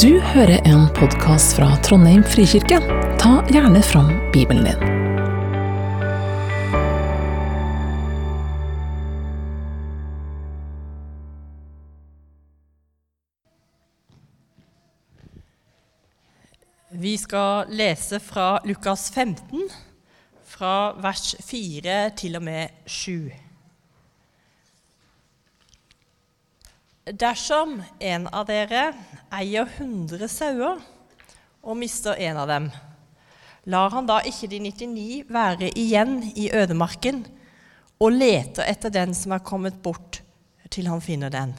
Du hører en podkast fra Trondheim frikirke. Ta gjerne fram Bibelen din. Vi skal lese fra Lukas 15, fra vers 4 til og med 7. Dersom en av dere eier 100 sauer og mister en av dem, lar han da ikke de 99 være igjen i ødemarken og leter etter den som er kommet bort, til han finner den.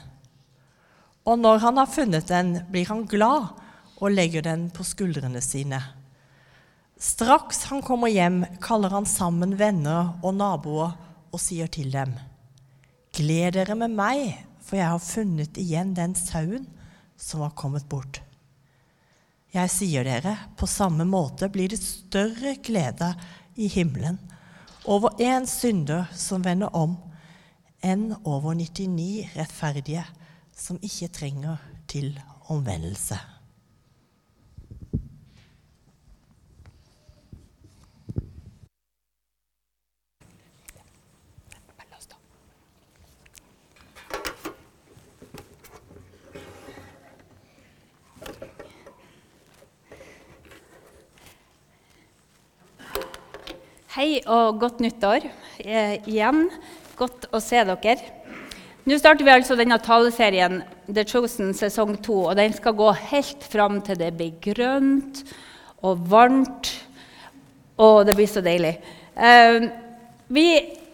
Og når han har funnet den, blir han glad og legger den på skuldrene sine. Straks han kommer hjem, kaller han sammen venner og naboer og sier til dem.: Gled dere med meg, for jeg har funnet igjen den sauen som var kommet bort. Jeg sier dere, på samme måte blir det større glede i himmelen over én synder som vender om, enn over 99 rettferdige som ikke trenger til omvendelse. Hei og godt nyttår eh, igjen. Godt å se dere. Nå starter vi altså denne taleserien The Chosen sesong 2. Og den skal gå helt fram til det blir grønt og varmt. Og det blir så deilig. Eh, vi,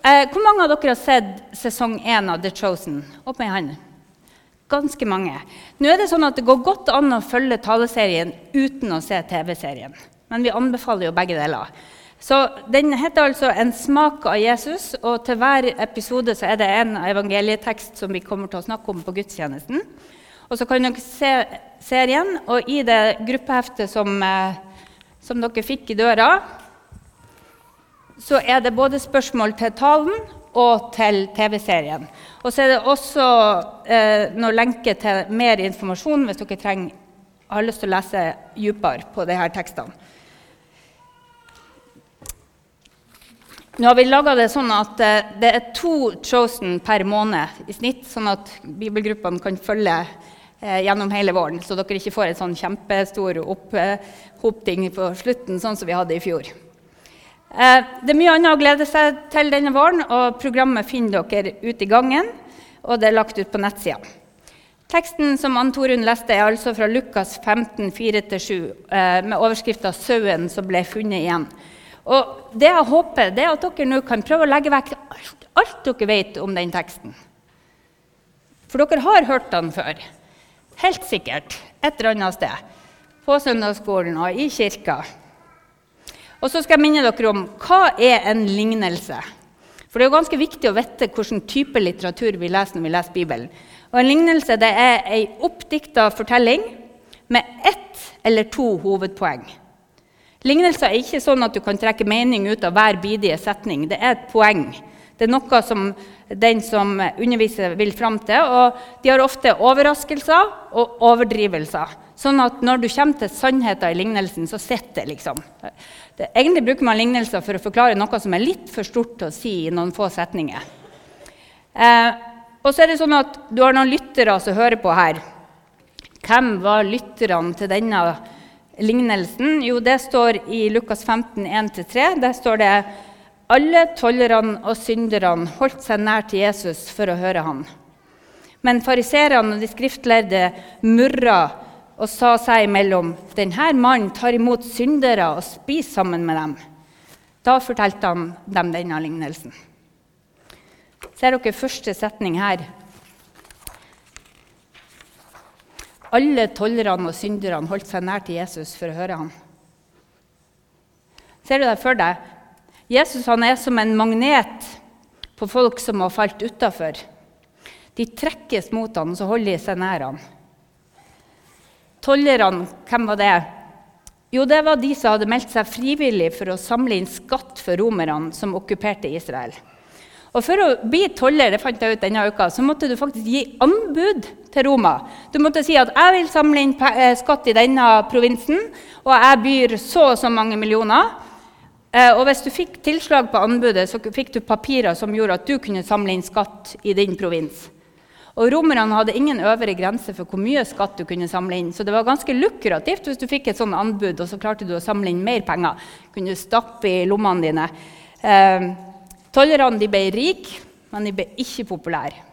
eh, hvor mange av dere har sett sesong 1 av The Chosen? Opp med hånden. hånd. Ganske mange. Nå er Det sånn at det går godt an å følge taleserien uten å se TV-serien. Men vi anbefaler jo begge deler. Så Den heter altså 'En smak av Jesus', og til hver episode så er det en evangelietekst som vi kommer til å snakke om på gudstjenesten. Og så kan dere se serien, og i det gruppeheftet som, eh, som dere fikk i døra, så er det både spørsmål til talen og til TV-serien. Og så er det også eh, noen lenker til mer informasjon hvis dere trenger, har lyst til å lese dypere på disse tekstene. Nå har vi laga det sånn at eh, det er to chosen per måned i snitt, sånn at bibelgruppene kan følge eh, gjennom hele våren, så dere ikke får en sånn kjempestor opphopting på slutten, sånn som vi hadde i fjor. Eh, det er mye annet å glede seg til denne våren, og programmet finner dere ute i gangen, og det er lagt ut på nettsida. Teksten som Ann Torunn leste, er altså fra Lukas 15, 4-7, eh, med overskrifta 'Sauen som ble funnet igjen'. Og det jeg håper, det er at dere nå kan prøve å legge vekk alt, alt dere vet om den teksten. For dere har hørt den før. Helt sikkert. Et eller annet sted. På søndagsskolen og i kirka. Og så skal jeg minne dere om hva er en lignelse. For det er jo ganske viktig å vite hvilken type litteratur vi leser når vi leser Bibelen. Og En lignelse det er ei oppdikta fortelling med ett eller to hovedpoeng. Lignelser er ikke sånn at du kan trekke mening ut av hver bidige setning. Det er et poeng. Det er noe som den som underviser, vil fram til. Og de har ofte overraskelser og overdrivelser. Sånn at når du kommer til sannheten i lignelsen, så sitter det liksom. Det, egentlig bruker man lignelser for å forklare noe som er litt for stort til å si i noen få setninger. Eh, og så er det sånn at du har noen lyttere som hører på her. Hvem var lytterne til denne lignelsen? Jo, det står i Lukas 15, 1-3. Der står det alle tollerne og synderne holdt seg nær til Jesus for å høre ham. Men fariserene og de skriftlærde murra og sa seg imellom denne mannen tar imot syndere og spiser sammen med dem. Da fortalte han dem denne lignelsen. Ser dere første setning her? Alle tollerne og synderne holdt seg nær til Jesus for å høre ham. Ser du det for deg? Jesus er som en magnet på folk som har falt utafor. De trekkes mot ham, og så holder de seg nær ham. Tollerne, hvem var det? Jo, det var de som hadde meldt seg frivillig for å samle inn skatt for romerne som okkuperte Israel. Og For å bli toller det fant jeg ut denne uka, så måtte du faktisk gi anbud til Roma. Du måtte si at 'jeg vil samle inn eh, skatt i denne provinsen', og 'jeg byr så og så mange millioner'. Eh, og Hvis du fikk tilslag på anbudet, så fikk du papirer som gjorde at du kunne samle inn skatt i din provins. Og Romerne hadde ingen øvre grense for hvor mye skatt du kunne samle inn. Så det var ganske lukrativt hvis du fikk et sånt anbud, og så klarte du å samle inn mer penger. Kunne du stappe i lommene dine. Tollerne ble rike, men de ble ikke populære.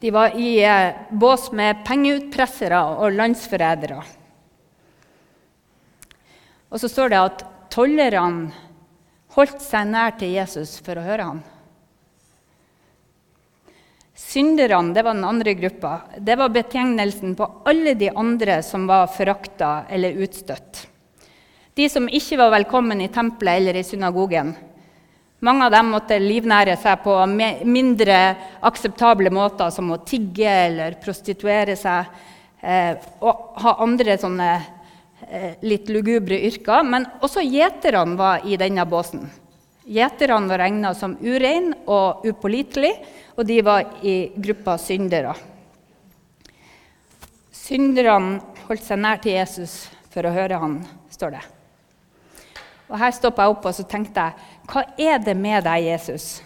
De var i eh, bås med pengeutpressere og landsforrædere. Og så står det at tollerne holdt seg nær til Jesus for å høre ham. Synderne det var den andre gruppa. Det var betegnelsen på alle de andre som var forakta eller utstøtt. De som ikke var velkommen i tempelet eller i synagogen. Mange av dem måtte livnære seg på mindre akseptable måter, som å tigge eller prostituere seg eh, og ha andre sånne eh, litt lugubre yrker. Men også gjeterne var i denne båsen. Gjeterne var regna som urein og upålitelig, og de var i gruppa syndere. Synderne holdt seg nær til Jesus for å høre han, står det. Og Her stoppa jeg opp og så tenkte jeg, hva er det med deg, Jesus,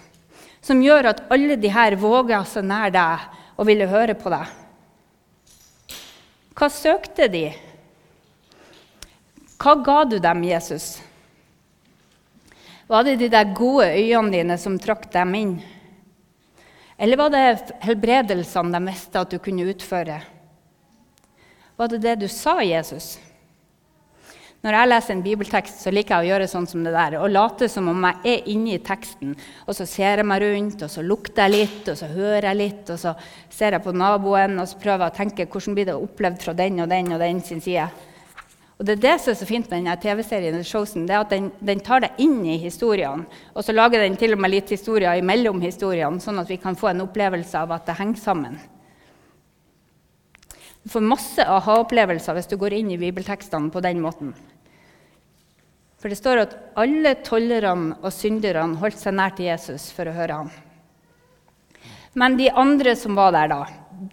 som gjør at alle de her våger seg nær deg og ville høre på deg? Hva søkte de? Hva ga du dem, Jesus? Var det de der gode øynene dine som trakk dem inn? Eller var det helbredelsene de visste at du kunne utføre? Var det det du sa, Jesus? Når jeg leser en bibeltekst, så liker jeg å gjøre sånn som det der. Og late som om jeg er inne i teksten. Og så ser jeg meg rundt, og så lukter jeg litt, og så hører jeg litt. Og så ser jeg på naboen og så prøver jeg å tenke hvordan blir det opplevd fra den og den og den sin side. Og Det er det som er så fint med denne TV-serien, det er at den, den, tar deg inn i historiene. Og så lager den til og med litt historier imellom historiene, sånn at vi kan få en opplevelse av at det henger sammen. Du får masse aha-opplevelser hvis du går inn i bibeltekstene på den måten. For det står at alle tollerne og synderne holdt seg nær til Jesus for å høre ham. Men de andre som var der da,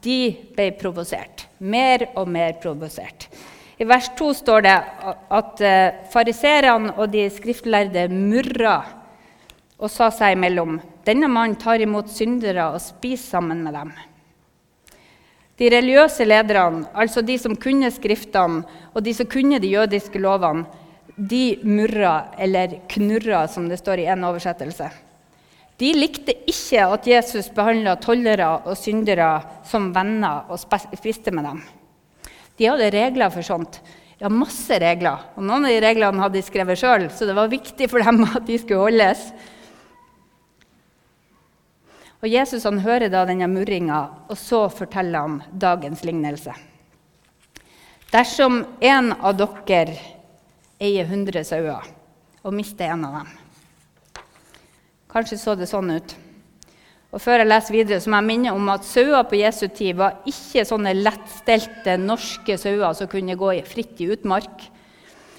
de ble provosert. Mer og mer provosert. I vers 2 står det at eh, fariserene og de skriftlærde murra og sa seg imellom denne mannen tar imot syndere og spiser sammen med dem. De religiøse lederne, altså de som kunne Skriftene, og de som kunne de jødiske lovene, de murra, eller knurra, som det står i en oversettelse. De likte ikke at Jesus behandla tollere og syndere som venner og spiste med dem. De hadde regler for sånt. Ja, masse regler. Og noen av de reglene hadde de skrevet sjøl, så det var viktig for dem at de skulle holdes. Og Jesus han hører da denne murringa, og så forteller han dagens lignelse. Dersom en av dere eier 100 sauer og mister en av dem Kanskje så det sånn ut. Og Før jeg leser videre, så må jeg minne om at sauer på Jesu tid var ikke sånne lettstelte norske sauer som kunne gå fritt i utmark.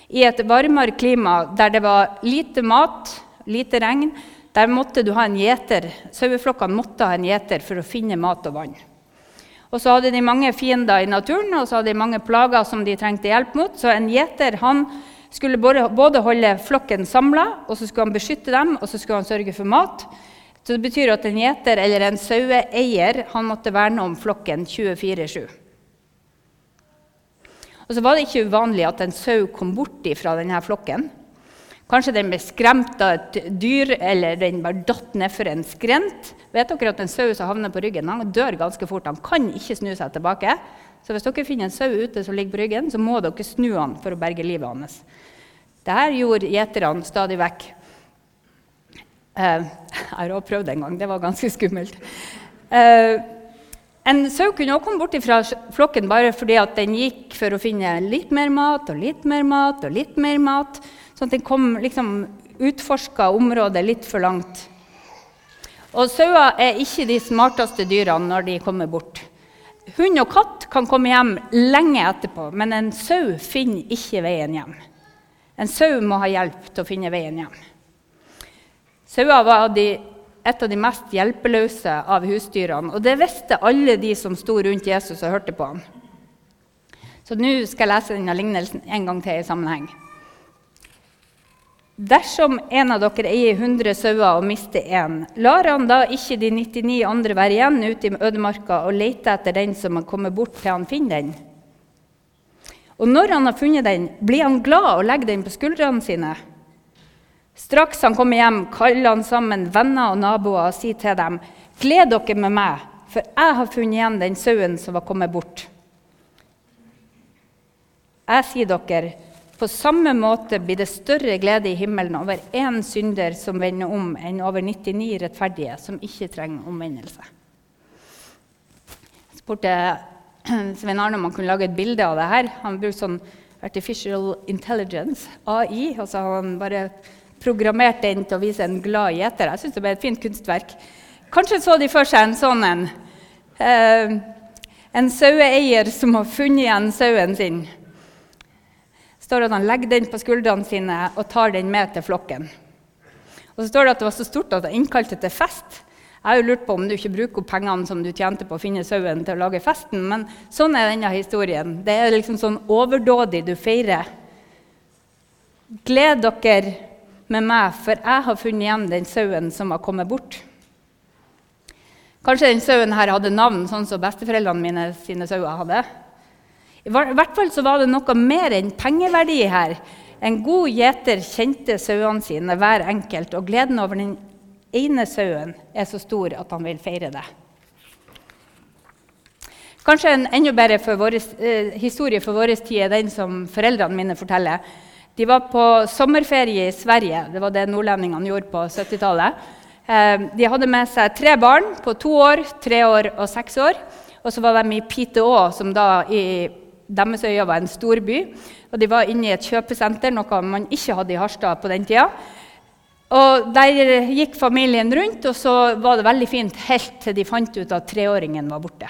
I et varmere klima der det var lite mat, lite regn, der måtte du ha en gjeter. Saueflokkene måtte ha en gjeter for å finne mat og vann. Og så hadde de mange fiender i naturen og så hadde de mange plager som de trengte hjelp mot. Så en gjeter han skulle både holde flokken samla, og så skulle han beskytte dem, og så skulle han sørge for mat. Så det betyr at en gjeter eller en saueeier han måtte verne om flokken 24-7. Og så var det ikke uvanlig at en sau kom bort fra denne flokken. Kanskje den ble skremt av et dyr, eller den bare datt nedfor en skrent. Vet dere at En sau som havner på ryggen, han dør ganske fort. Han kan ikke snu seg tilbake. Så hvis dere finner en sau ute som ligger på ryggen, så må dere snu han for å berge livet hans. Dette gjorde gjeterne stadig vekk. Eh, jeg har også prøvd en gang. Det var ganske skummelt. Eh, en sau kunne også komme bort fra flokken bare fordi den gikk for å finne litt mer mat og litt mer mat og litt mer mat. Sånn at den kom liksom utforska området litt for langt. Og sauer er ikke de smarteste dyrene når de kommer bort. Hund og katt kan komme hjem lenge etterpå, men en sau finner ikke veien hjem. En sau må ha hjelp til å finne veien hjem. Sauer var de et av de mest hjelpeløse av husdyrene. Og det visste alle de som sto rundt Jesus og hørte på ham. Så nå skal jeg lese denne lignelsen en gang til i sammenheng. Dersom en av dere eier 100 sauer og mister én, lar han da ikke de 99 andre være igjen ute i ødemarka og lete etter den som har kommet bort til han finner den? Og når han har funnet den, blir han glad og legger den på skuldrene sine. Straks han kommer hjem, kaller han sammen venner og naboer og sier til dem.: Gled dere med meg, for jeg har funnet igjen den sauen som var kommet bort. Jeg sier dere, på samme måte blir det større glede i himmelen over én synder som vender om, enn over 99 rettferdige som ikke trenger omvendelse. Jeg spurte Svein Arne om han kunne lage et bilde av det her. Han brukte sånn Artificial Intelligence, AI, og så har han bare programmert den til å vise en glad gjeter. Jeg syns det ble et fint kunstverk. Kanskje så de for seg en sånn en. Eh, en saueeier som har funnet igjen sauen sin. Står at Han legger den på skuldrene sine og tar den med til flokken. Og så står det at det var så stort at han innkalte til fest. Jeg har jo lurt på om du ikke bruker pengene som du tjente på å finne sauen, til å lage festen, men sånn er denne historien. Det er liksom sånn overdådig du feirer. Gled dere med meg, for jeg har funnet igjen den sauen som har kommet bort. Kanskje den sauen her hadde navn, sånn som besteforeldrene mine sine sauer hadde. I hvert fall så var det noe mer enn pengeverdi her. En god gjeter kjente sauene sine hver enkelt, og gleden over den ene sauen er så stor at han vil feire det. Kanskje en enda bedre for vår, eh, historie for vår tid er den som foreldrene mine forteller. De var på sommerferie i Sverige. Det var det nordlendingene gjorde på 70-tallet. Eh, de hadde med seg tre barn på to år, tre år og seks år. Og så var de i Piteå, som da i deres øyne var en storby. Og de var inne i et kjøpesenter, noe man ikke hadde i Harstad på den tida. Og Der gikk familien rundt, og så var det veldig fint helt til de fant ut at treåringen var borte.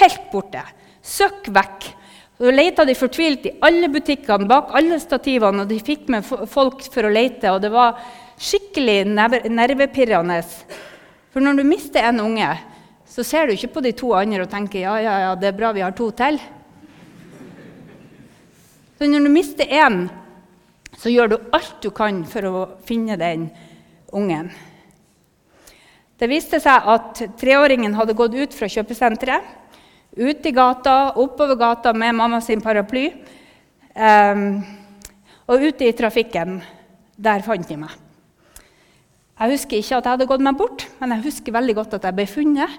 Helt borte. Søkk vekk. Så leita de fortvilt i alle butikkene, bak alle stativene, og de fikk med folk for å lete. Og det var skikkelig nervepirrende. For når du mister en unge, så ser du ikke på de to andre og tenker ja, ja, ja, det er bra vi har to til. Så når du mister én, så gjør du alt du kan for å finne den ungen. Det viste seg at treåringen hadde gått ut fra kjøpesenteret, ut i gata, oppover gata med mamma sin paraply, um, og ute i trafikken. Der fant de meg. Jeg husker ikke at jeg hadde gått meg bort, men jeg husker veldig godt at jeg ble funnet.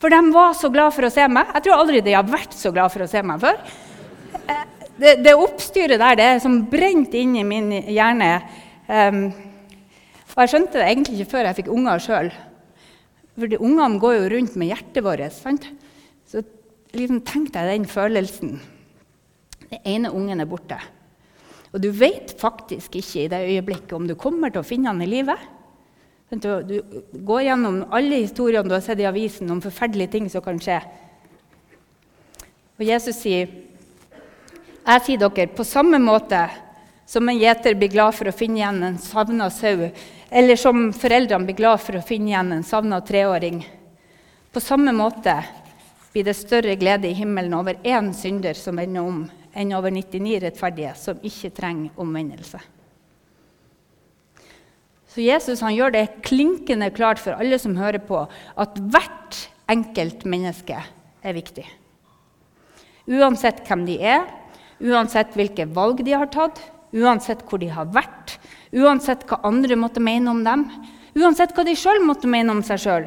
For de var så glad for å se meg. Jeg tror aldri de har vært så glad for å se meg før det, det, oppstyret der det er som brent inn i min hjerne. Um, og jeg skjønte det egentlig ikke før jeg fikk unger sjøl. For ungene går jo rundt med hjertet vårt. Sant? Så liksom, tenk deg den følelsen. Den ene ungen er borte. Og du vet faktisk ikke i det øyeblikket om du kommer til å finne han i live. Du, du går gjennom alle historiene du har sett i avisen om forferdelige ting som kan skje. Og Jesus sier jeg sier dere, på samme måte som en gjeter blir glad for å finne igjen en savna sau, eller som foreldrene blir glad for å finne igjen en savna treåring, på samme måte blir det større glede i himmelen over én synder som vender om, enn over 99 rettferdige som ikke trenger omvendelse. Så Jesus gjør det klinkende klart for alle som hører på, at hvert enkelt menneske er viktig. Uansett hvem de er, Uansett hvilke valg de har tatt, uansett hvor de har vært, uansett hva andre måtte mene om dem, uansett hva de sjøl måtte mene om seg sjøl.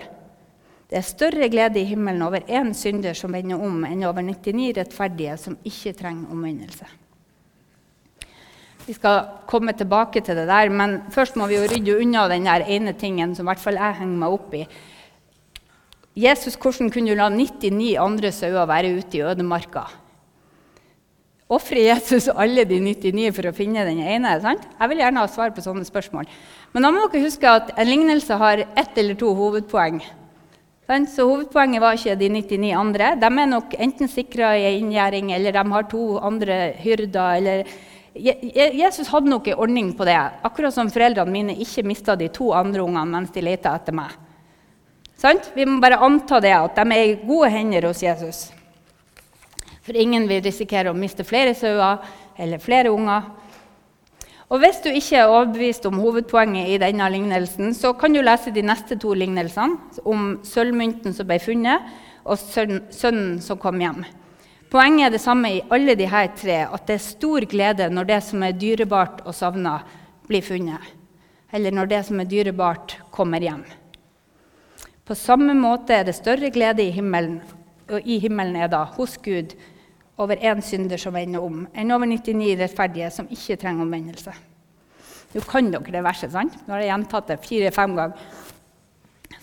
Det er større glede i himmelen over én synder som vender om, enn over 99 rettferdige som ikke trenger omvendelse. Vi skal komme tilbake til det der, men først må vi jo rydde unna den der ene tingen som i hvert fall jeg henger meg opp i. Jesus, hvordan kunne du la 99 andre sauer være ute i ødemarka? Ofrer Jesus alle de 99 for å finne den ene? Sant? Jeg vil gjerne ha svar på sånne spørsmål. Men da må dere huske at en lignelse har ett eller to hovedpoeng. Så Hovedpoenget var ikke de 99 andre. De er nok enten sikra i inngjerding, eller de har to andre hyrder, eller Jesus hadde nok en ordning på det, akkurat som foreldrene mine ikke mista de to andre ungene mens de leita etter meg. Sant? Vi må bare anta det, at de er i gode hender hos Jesus. For ingen vil risikere å miste flere sauer eller flere unger. Og Hvis du ikke er overbevist om hovedpoenget i denne lignelsen, så kan du lese de neste to lignelsene om sølvmynten som ble funnet, og sønnen som kom hjem. Poenget er det samme i alle disse tre, at det er stor glede når det som er dyrebart og savna, blir funnet. Eller når det som er dyrebart, kommer hjem. På samme måte er det større glede i himmelen, og i himmelen er da, hos Gud over én synder som vender om, enn over 99 rettferdige som ikke trenger omvendelse. Nå kan dere det verset, sant? Nå har jeg gjentatt det fire-fem ganger.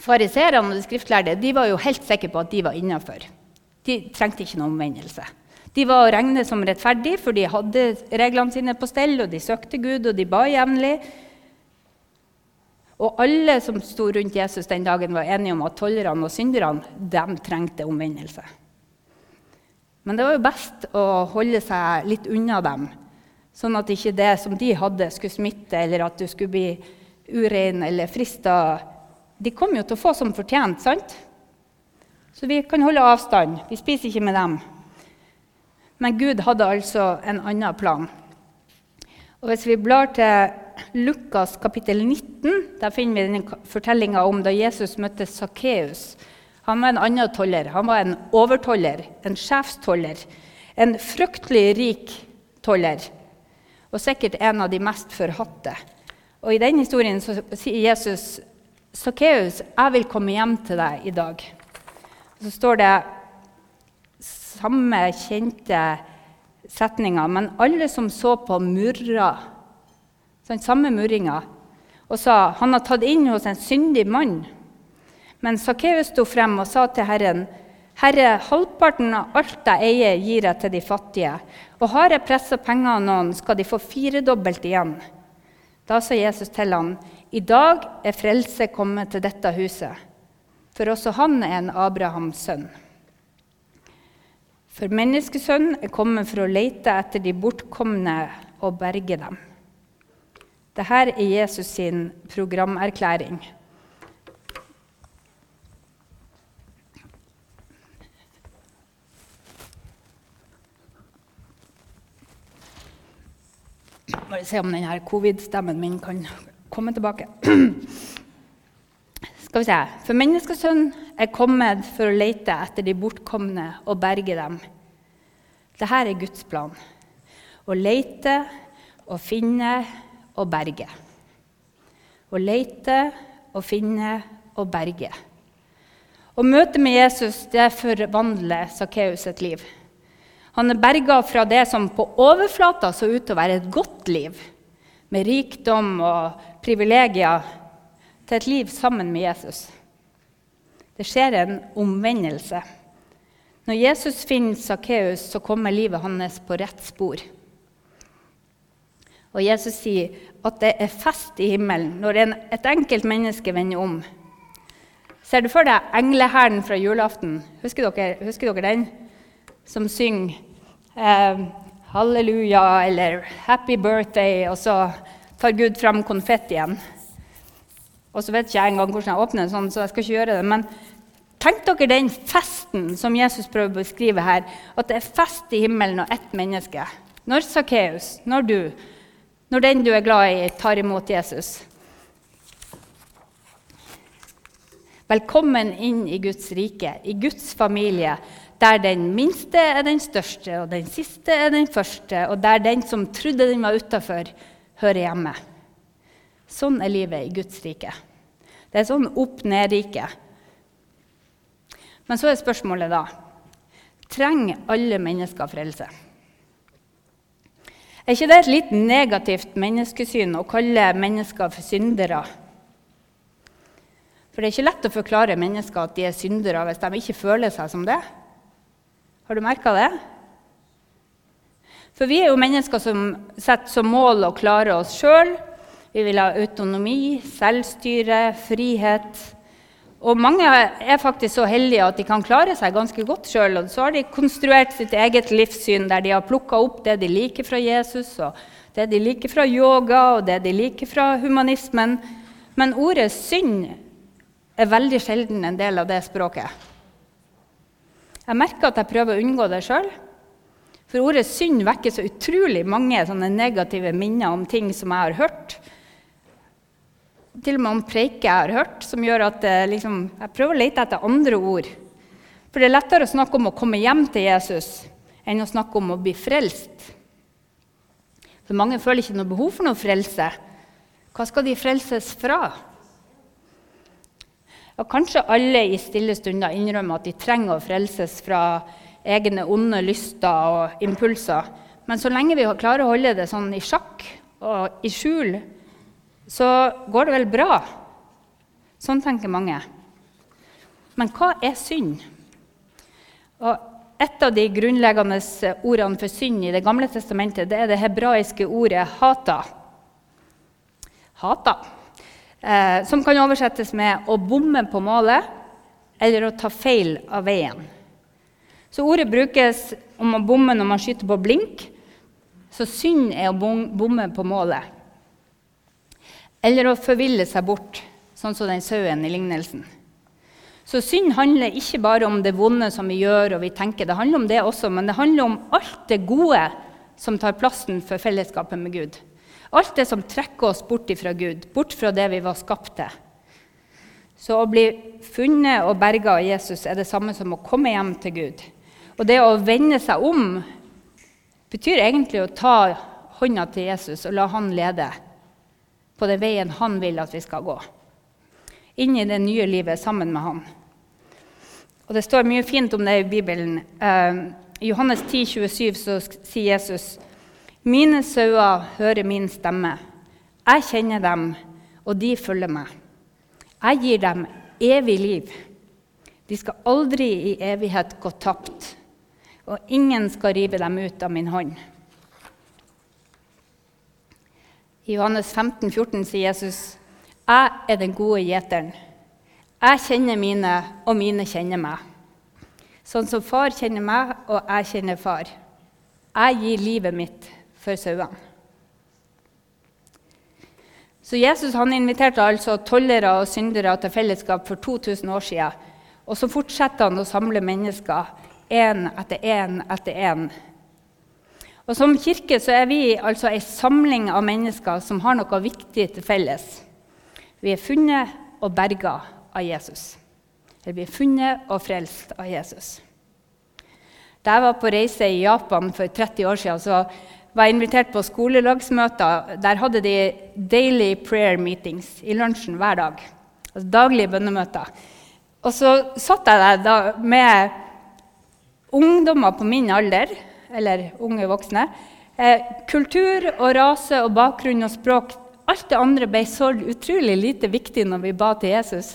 Fariseerne og de skriftlærde de var jo helt sikre på at de var innafor. De trengte ikke noen omvendelse. De var å regne som rettferdige, for de hadde reglene sine på stell, og de søkte Gud, og de ba jevnlig. Og alle som sto rundt Jesus den dagen, var enige om at tollerne og synderne de trengte omvendelse. Men det var jo best å holde seg litt unna dem, sånn at ikke det som de hadde, skulle smitte, eller at du skulle bli urein eller frista. De kom jo til å få som fortjent, sant? Så vi kan holde avstand. Vi spiser ikke med dem. Men Gud hadde altså en annen plan. Og Hvis vi blar til Lukas kapittel 19, der finner vi fortellinga om da Jesus møtte Sakkeus. Han var en annen toller. Han var en overtoller, en sjefstoller. En fryktelig rik toller, og sikkert en av de mest forhatte. Og I den historien sier Jesus, 'Sakkeus, jeg vil komme hjem til deg i dag.' så står det samme kjente setninger, men alle som så på, murra. Sånn, samme murringa. Og sa han har tatt inn hos en syndig mann. Men Sakkeus sto frem og sa til Herren, Herre, halvparten av alt jeg eier, gir jeg til de fattige. Og har jeg pressa penger av noen, skal de få firedobbelt igjen. Da sa Jesus til ham, I dag er frelse kommet til dette huset for også han er en Abrahams sønn. For menneskesønnen er kommet for å lete etter de bortkomne og berge dem. Dette er Jesus sin programerklæring. Bare se om denne covid-stemmen min kan komme tilbake. Skal vi se For menneskesønnen er kommet for å lete etter de bortkomne og berge dem. Dette er Guds plan. Å lete og finne og berge. Å lete og finne og berge. Å møte med Jesus det forvandler Sakkeus sitt liv. Han er berga fra det som på overflata så ut til å være et godt liv, med rikdom og privilegier til et liv sammen med Jesus. Det skjer en omvendelse. Når Jesus finner Sakkeus, så kommer livet hans på rett spor. Og Jesus sier at det er fest i himmelen når en, et enkelt menneske vender om. Ser du for deg englehæren fra julaften? Husker dere, husker dere den? Som synger eh, halleluja eller happy birthday, og så tar Gud fram konfettien. Og så vet ikke jeg engang hvordan jeg åpner sånn, så jeg skal ikke gjøre det. Men tenk dere den festen som Jesus prøver å beskrive her. At det er fest i himmelen og ett menneske. Når Sakkeus, når du, når den du er glad i, tar imot Jesus. Velkommen inn i Guds rike, i Guds familie, der den minste er den største, og den siste er den første, og der den som trodde den var utafor, hører hjemme. Sånn er livet i Guds rike. Det er sånn opp-ned-rike. Men så er spørsmålet da trenger alle mennesker frelse. Er ikke det et litt negativt menneskesyn å kalle mennesker for syndere? For det er ikke lett å forklare mennesker at de er syndere hvis de ikke føler seg som det. Har du merka det? For vi er jo mennesker som setter som mål å klare oss sjøl vi vil ha autonomi, selvstyre, frihet. Og mange er faktisk så heldige at de kan klare seg ganske godt sjøl. Så har de konstruert sitt eget livssyn der de har plukka opp det de liker fra Jesus, og det de liker fra yoga, og det de liker fra humanismen. Men ordet synd er veldig sjelden en del av det språket. Jeg merker at jeg prøver å unngå det sjøl. For ordet synd vekker så utrolig mange negative minner om ting som jeg har hørt. Til og med om preiker jeg har hørt, som gjør at liksom, jeg prøver å lete etter andre ord. For det er lettere å snakke om å komme hjem til Jesus enn å snakke om å bli frelst. For mange føler ikke noe behov for noe frelse. Hva skal de frelses fra? Og kanskje alle i stille stunder innrømmer at de trenger å frelses fra egne onde lyster og impulser. Men så lenge vi klarer å holde det sånn i sjakk og i skjul, så går det vel bra. Sånn tenker mange. Men hva er synd? Og et av de grunnleggende ordene for synd i Det gamle testamentet det er det hebraiske ordet 'hata'. Hata. Eh, som kan oversettes med 'å bomme på målet' eller 'å ta feil av veien'. Så ordet brukes om å bomme når man skyter på blink. Så synd er å bomme på målet. Eller å forville seg bort, sånn som den sauen i lignelsen. Så synd handler ikke bare om det vonde som vi gjør og vi tenker. Det handler om det også, men det handler om alt det gode som tar plassen for fellesskapet med Gud. Alt det som trekker oss bort fra Gud, bort fra det vi var skapt til. Så å bli funnet og berga av Jesus er det samme som å komme hjem til Gud. Og det å vende seg om betyr egentlig å ta hånda til Jesus og la han lede på den veien han vil at vi skal gå. Inn i det nye livet sammen med han. Og Det står mye fint om det i Bibelen. I Johannes 10, 27 så sier Jesus.: Mine sauer hører min stemme. Jeg kjenner dem, og de følger meg. Jeg gir dem evig liv. De skal aldri i evighet gå tapt og ingen skal rive dem ut av min hånd. I Johannes 15, 14 sier Jesus, 'Jeg er den gode gjeteren.' 'Jeg kjenner mine, og mine kjenner meg.' Sånn som far kjenner meg, og jeg kjenner far. Jeg gir livet mitt for sauene. Så Jesus han inviterte altså tollere og syndere til fellesskap for 2000 år siden. Og så fortsetter han å samle mennesker én etter én etter én. Og Som kirke så er vi altså ei samling av mennesker som har noe viktig til felles. Vi er funnet og berga av Jesus. Eller vi er funnet og frelst av Jesus. Da jeg var på reise i Japan for 30 år siden, så var invitert på skolelagsmøter. Der hadde de daily prayer meetings i lunsjen hver dag. Altså daglige bønnemøter. Og så satt jeg der med ungdommer på min alder, eller unge voksne. Eh, kultur og rase og bakgrunn og språk Alt det andre ble så utrolig lite viktig når vi ba til Jesus.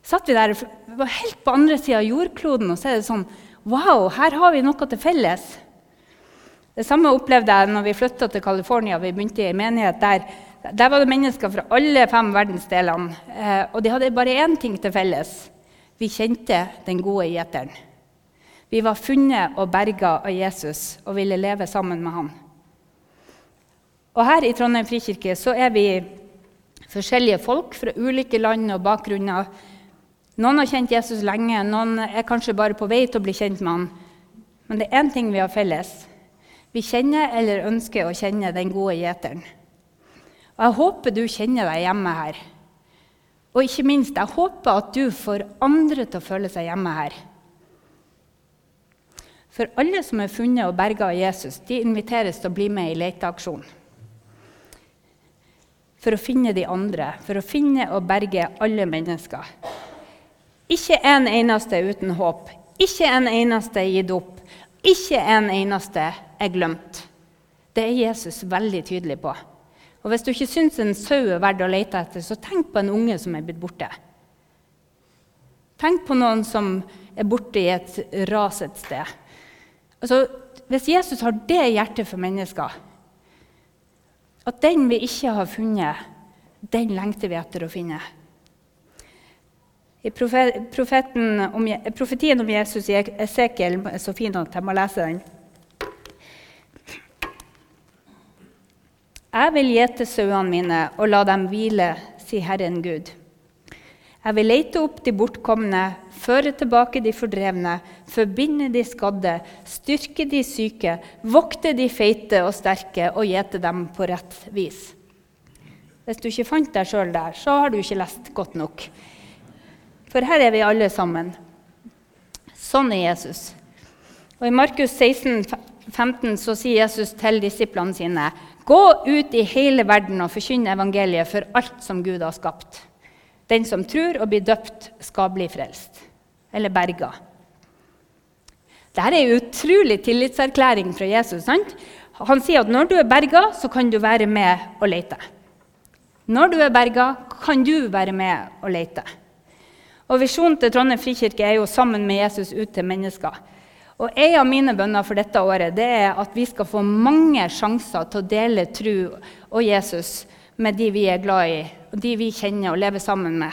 Satt vi der var helt på andre sida av jordkloden, og så er det sånn Wow, her har vi noe til felles. Det samme opplevde jeg når vi flytta til California. Vi begynte i en menighet der. Der var det mennesker fra alle fem verdensdelene. Eh, og de hadde bare én ting til felles. Vi kjente den gode gjeteren. Vi var funnet og berga av Jesus og ville leve sammen med han. Og Her i Trondheim frikirke så er vi forskjellige folk fra ulike land og bakgrunner. Noen har kjent Jesus lenge, noen er kanskje bare på vei til å bli kjent med han. Men det er én ting vi har felles. Vi kjenner eller ønsker å kjenne den gode gjeteren. Og Jeg håper du kjenner deg hjemme her. Og ikke minst, jeg håper at du får andre til å føle seg hjemme her. For alle som er funnet og berga av Jesus, de inviteres til å bli med i leteaksjonen. For å finne de andre, for å finne og berge alle mennesker. Ikke en eneste uten håp, ikke en eneste gitt opp, ikke en eneste er glemt. Det er Jesus veldig tydelig på. Og Hvis du ikke syns en sau er verdt å lete etter, så tenk på en unge som er blitt borte. Tenk på noen som er borte i et ras et sted. Altså, hvis Jesus har det hjertet for mennesker, at den vi ikke har funnet, den lengter vi etter å finne. I om, profetien om Jesus i Esekiel er så fin at jeg må lese den. Jeg vil gjete sauene mine og la dem hvile, sier Herren Gud. Jeg vil lete opp de bortkomne, føre tilbake de fordrevne, forbinde de skadde, styrke de syke, vokte de feite og sterke og gjete dem på rett vis. Hvis du ikke fant deg sjøl der, så har du ikke lest godt nok. For her er vi alle sammen. Sånn er Jesus. Og I Markus 16, 15 så sier Jesus til disiplene sine.: Gå ut i hele verden og forkynne evangeliet for alt som Gud har skapt. Den som tror og blir døpt, skal bli frelst. Eller berga. Dette er en utrolig tillitserklæring fra Jesus. sant? Han sier at når du er berga, så kan du være med og lete. Når du er berga, kan du være med og lete. Og Visjonen til Trondheim frikirke er jo sammen med Jesus ut til mennesker. Og En av mine bønner for dette året det er at vi skal få mange sjanser til å dele tro og Jesus med de vi er glad i, og de vi kjenner og lever sammen med.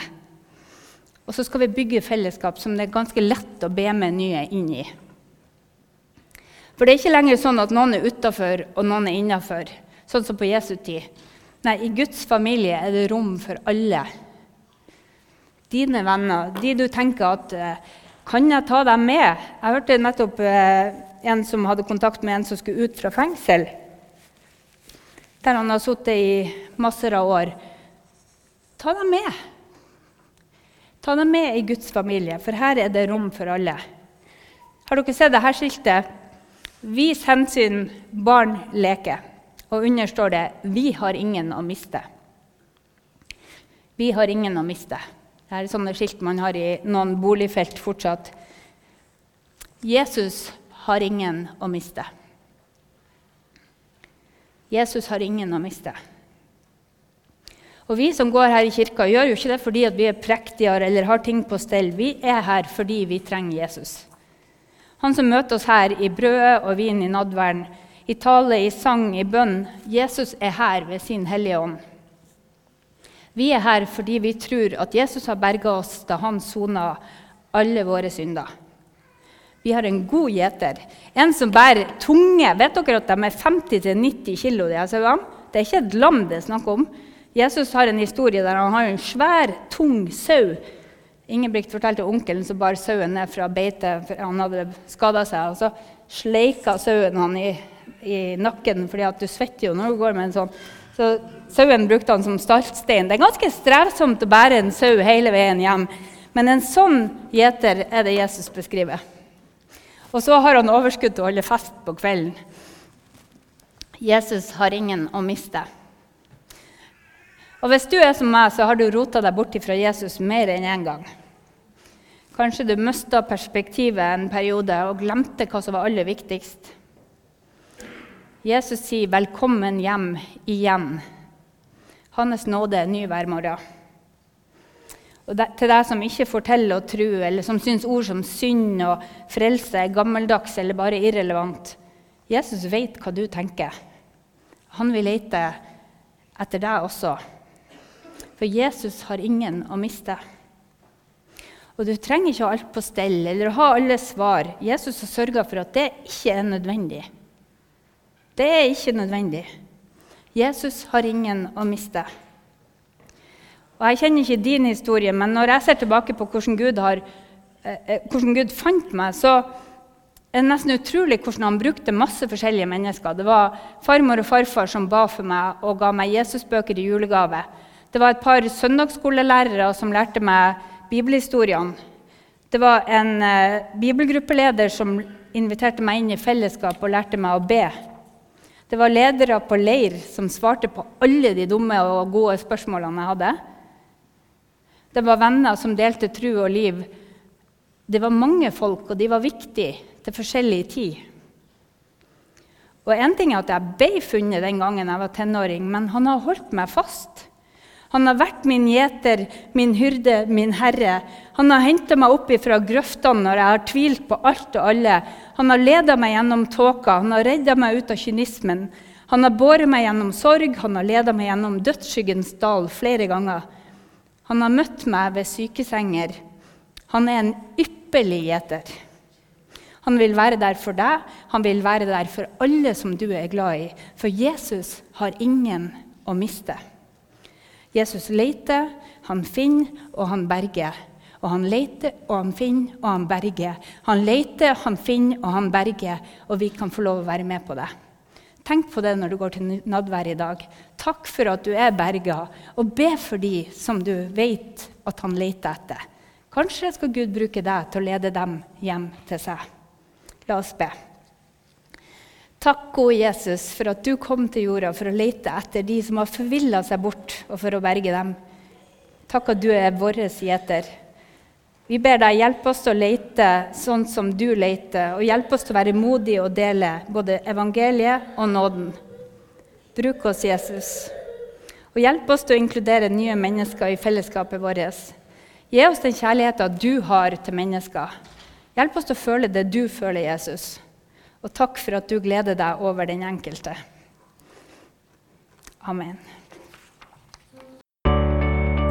Og så skal vi bygge fellesskap som det er ganske lett å be med nye inn i. For det er ikke lenger sånn at noen er utafor og noen er innafor, sånn som på Jesu tid. Nei, i Guds familie er det rom for alle. Dine venner, de du tenker at eh, kan jeg ta dem med? Jeg hørte nettopp eh, en som hadde kontakt med en som skulle ut fra fengsel. Der han har sittet i masser av år. Ta dem med. Ta dem med i Guds familie, for her er det rom for alle. Har dere sett dette skiltet? Vis hensyn, barn leker. Og under står det 'Vi har ingen å miste'. Vi har ingen å miste. Det er sånne skilt man har i noen boligfelt fortsatt. Jesus har ingen å miste. Jesus har ingen å miste. Og Vi som går her i kirka, gjør jo ikke det fordi vi er prektigere eller har ting på stell. Vi er her fordi vi trenger Jesus. Han som møter oss her i brødet og vin i nadværen, i tale, i sang, i bønn. Jesus er her ved sin Hellige Ånd. Vi er her fordi vi tror at Jesus har berga oss da han sona alle våre synder. Vi har en god gjeter, en som bærer tunge Vet dere at de er 50-90 kg, de sauene? Det er ikke et lam det er snakk om. Jesus har en historie der han har en svær, tung sau. Ingebrigt fortalte onkelen som bar sauen ned fra beitet, for han hadde skada seg. og Så sleika sauen han i, i nakken, fordi at du svetter jo når du går med en sånn så sauen brukte han som startstein. Det er ganske strevsomt å bære en sau hele veien hjem. Men en sånn gjeter er det Jesus beskriver. Og så har han overskudd til å holde fest på kvelden. Jesus har ingen å miste. Og hvis du er som meg, så har du rota deg bort fra Jesus mer enn én en gang. Kanskje du mista perspektivet en periode og glemte hva som var aller viktigst. Jesus sier 'velkommen hjem igjen'. Hans nåde er ny hver morgen. Og det, til deg som ikke forteller og tror, eller som syns ord som synd og frelse er gammeldags eller bare irrelevant Jesus vet hva du tenker. Han vil lete etter deg også. For Jesus har ingen å miste. Og du trenger ikke ha alt på stell eller ha alle svar. Jesus har sørga for at det ikke er nødvendig. Det er ikke nødvendig. Jesus har ingen å miste. Og Jeg kjenner ikke din historie, men når jeg ser tilbake på hvordan Gud, har, eh, eh, hvordan Gud fant meg, så er det nesten utrolig hvordan han brukte masse forskjellige mennesker. Det var farmor og farfar som ba for meg og ga meg Jesusbøker i julegave. Det var et par søndagsskolelærere som lærte meg bibelhistoriene. Det var en eh, bibelgruppeleder som inviterte meg inn i fellesskap og lærte meg å be. Det var ledere på leir som svarte på alle de dumme og gode spørsmålene jeg hadde. Det var venner som delte tru og liv. Det var mange folk, og de var viktige til forskjellig tid. Og en ting er at Jeg ble funnet den gangen jeg var tenåring, men han har holdt meg fast. Han har vært min gjeter, min hyrde, min herre. Han har henta meg opp fra grøftene når jeg har tvilt på alt og alle. Han har leda meg gjennom tåka, han har redda meg ut av kynismen. Han har båret meg gjennom sorg, han har leda meg gjennom dødsskyggens dal flere ganger. Han har møtt meg ved sykesenger. Han er en ypperlig gjeter. Han vil være der for deg, han vil være der for alle som du er glad i. For Jesus har ingen å miste. Jesus leter, han finner, og han berger. Og han leter, og han finner, og han berger. Han leter, han finner, og han berger. Og vi kan få lov å være med på det. Tenk på det når du går til nadvær i dag. Takk for at du er berga, og be for de som du vet at han leter etter. Kanskje skal Gud bruke deg til å lede dem hjem til seg. La oss be. Takk, gode Jesus, for at du kom til jorda for å lete etter de som har forvilla seg bort, og for å berge dem. Takk at du er vår gjeter. Vi ber deg hjelpe oss til å lete sånn som du leter, og hjelpe oss til å være modige og dele både evangeliet og nåden. Bruk oss, Jesus, og hjelp oss til å inkludere nye mennesker i fellesskapet vårt. Gi oss den kjærligheten du har til mennesker. Hjelp oss til å føle det du føler, Jesus. Og takk for at du gleder deg over den enkelte. Amen.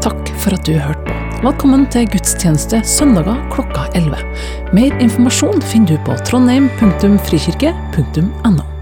Takk for at du hørte på. Velkommen til gudstjeneste søndager klokka 11. Mer informasjon finner du på trondheim.frikirke.no.